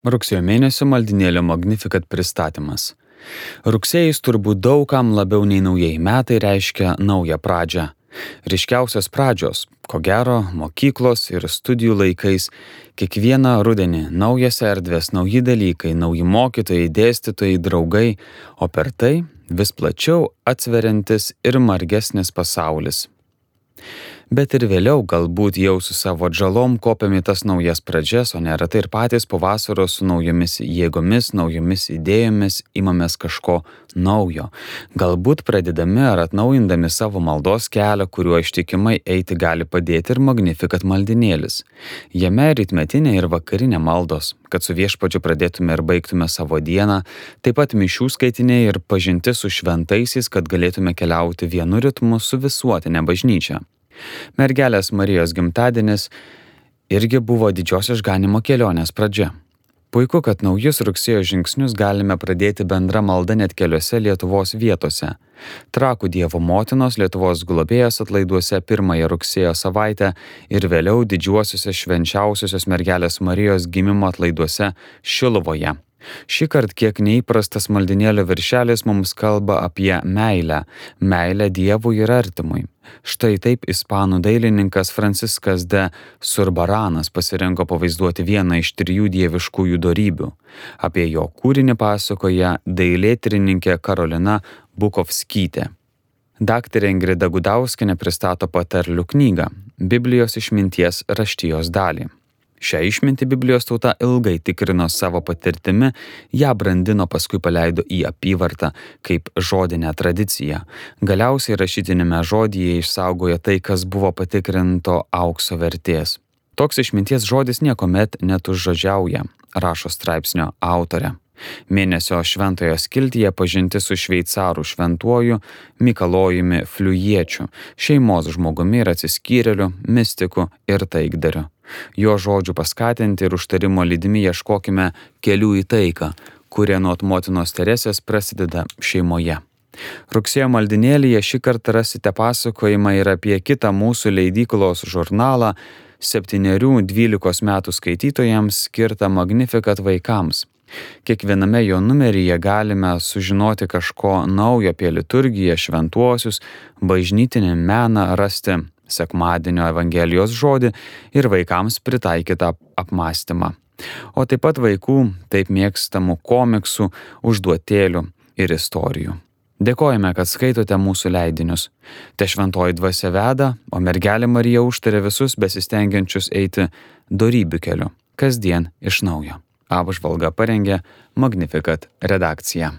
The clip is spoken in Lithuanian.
Rugsėjo mėnesio maldinėlio Magnificat pristatymas. Rugsėjais turbūt daugam labiau nei naujieji metai reiškia naują pradžią. Ryškiausios pradžios, ko gero, mokyklos ir studijų laikais, kiekvieną rudenį naujas erdvės, nauji dalykai, nauji mokytojai, dėstytojai, draugai, o per tai vis plačiau atsveriantis ir margesnis pasaulis bet ir vėliau galbūt jau su savo atžalom kopiam į tas naujas pradžias, o neretai ir patys po vasaros su naujomis jėgomis, naujomis idėjomis imamės kažko naujo. Galbūt pradedami ar atnaujindami savo maldos kelią, kuriuo ištikimai eiti gali padėti ir magnifikat maldinėlis. Jame rytmetinė ir vakarinė maldos, kad su viešpačiu pradėtume ir baigtume savo dieną, taip pat mišių skaitiniai ir pažinti su šventaisiais, kad galėtume keliauti vienu ritmu su visuotinė bažnyčia. Mergelės Marijos gimtadienis irgi buvo didžiosios išganimo kelionės pradžia. Puiku, kad naujus rugsėjo žingsnius galime pradėti bendra malda net keliose Lietuvos vietose. Trakų Dievo motinos Lietuvos globėjos atlaiduose pirmąją rugsėjo savaitę ir vėliau didžiuosiuose švenčiausiosios mergelės Marijos gimimo atlaiduose Šilovoje. Šį kartą kiek neįprastas maldinėlio viršelis mums kalba apie meilę, meilę Dievui ir artimui. Štai taip ispanų dailininkas Franciskas de Surbaranas pasirinko pavaizduoti vieną iš trijų dieviškųjų darybių. Apie jo kūrinį pasakoja dailėtrininkė Karolina Bukovskytė. Daktarė Ingrida Gudauskinė pristato patarlių knygą Biblijos išminties raštijos dalį. Šią išmintį Biblijos tauta ilgai tikrino savo patirtimi, ją brandino, paskui paleido į apyvartą kaip žodinę tradiciją. Galiausiai rašytinėme žodyje išsaugojo tai, kas buvo patikrinto aukso vertės. Toks išminties žodis niekuomet netužodžiauja, rašo straipsnio autorė. Mėnesio šventojo skiltyje pažinti su šveicarų šventuoju Mikalojumi Fliujiečiu, šeimos žmogumi ir atsiskyrėliu, mystiku ir taikdariu. Jo žodžių paskatinti ir užtarimo lydimi ieškokime kelių į taiką, kurie nuo motinos Teresės prasideda šeimoje. Rugsėjo maldinėlėje šį kartą rasite pasakojimą ir apie kitą mūsų leidyklos žurnalą 7-12 metų skaitytojams skirtą Magnificat vaikams. Kiekviename jo numeryje galime sužinoti kažko naujo apie liturgiją, šventuosius, bažnytinį meną, rasti sekmadienio Evangelijos žodį ir vaikams pritaikytą apmąstymą. O taip pat vaikų taip mėgstamų komiksų, užduotėlių ir istorijų. Dėkojame, kad skaitote mūsų leidinius. Te šventoji dvasia veda, o mergelė Marija užtarė visus besistengiančius eiti darybių keliu, kasdien iš naujo. Apžvalga parengė Magnificat redakcija.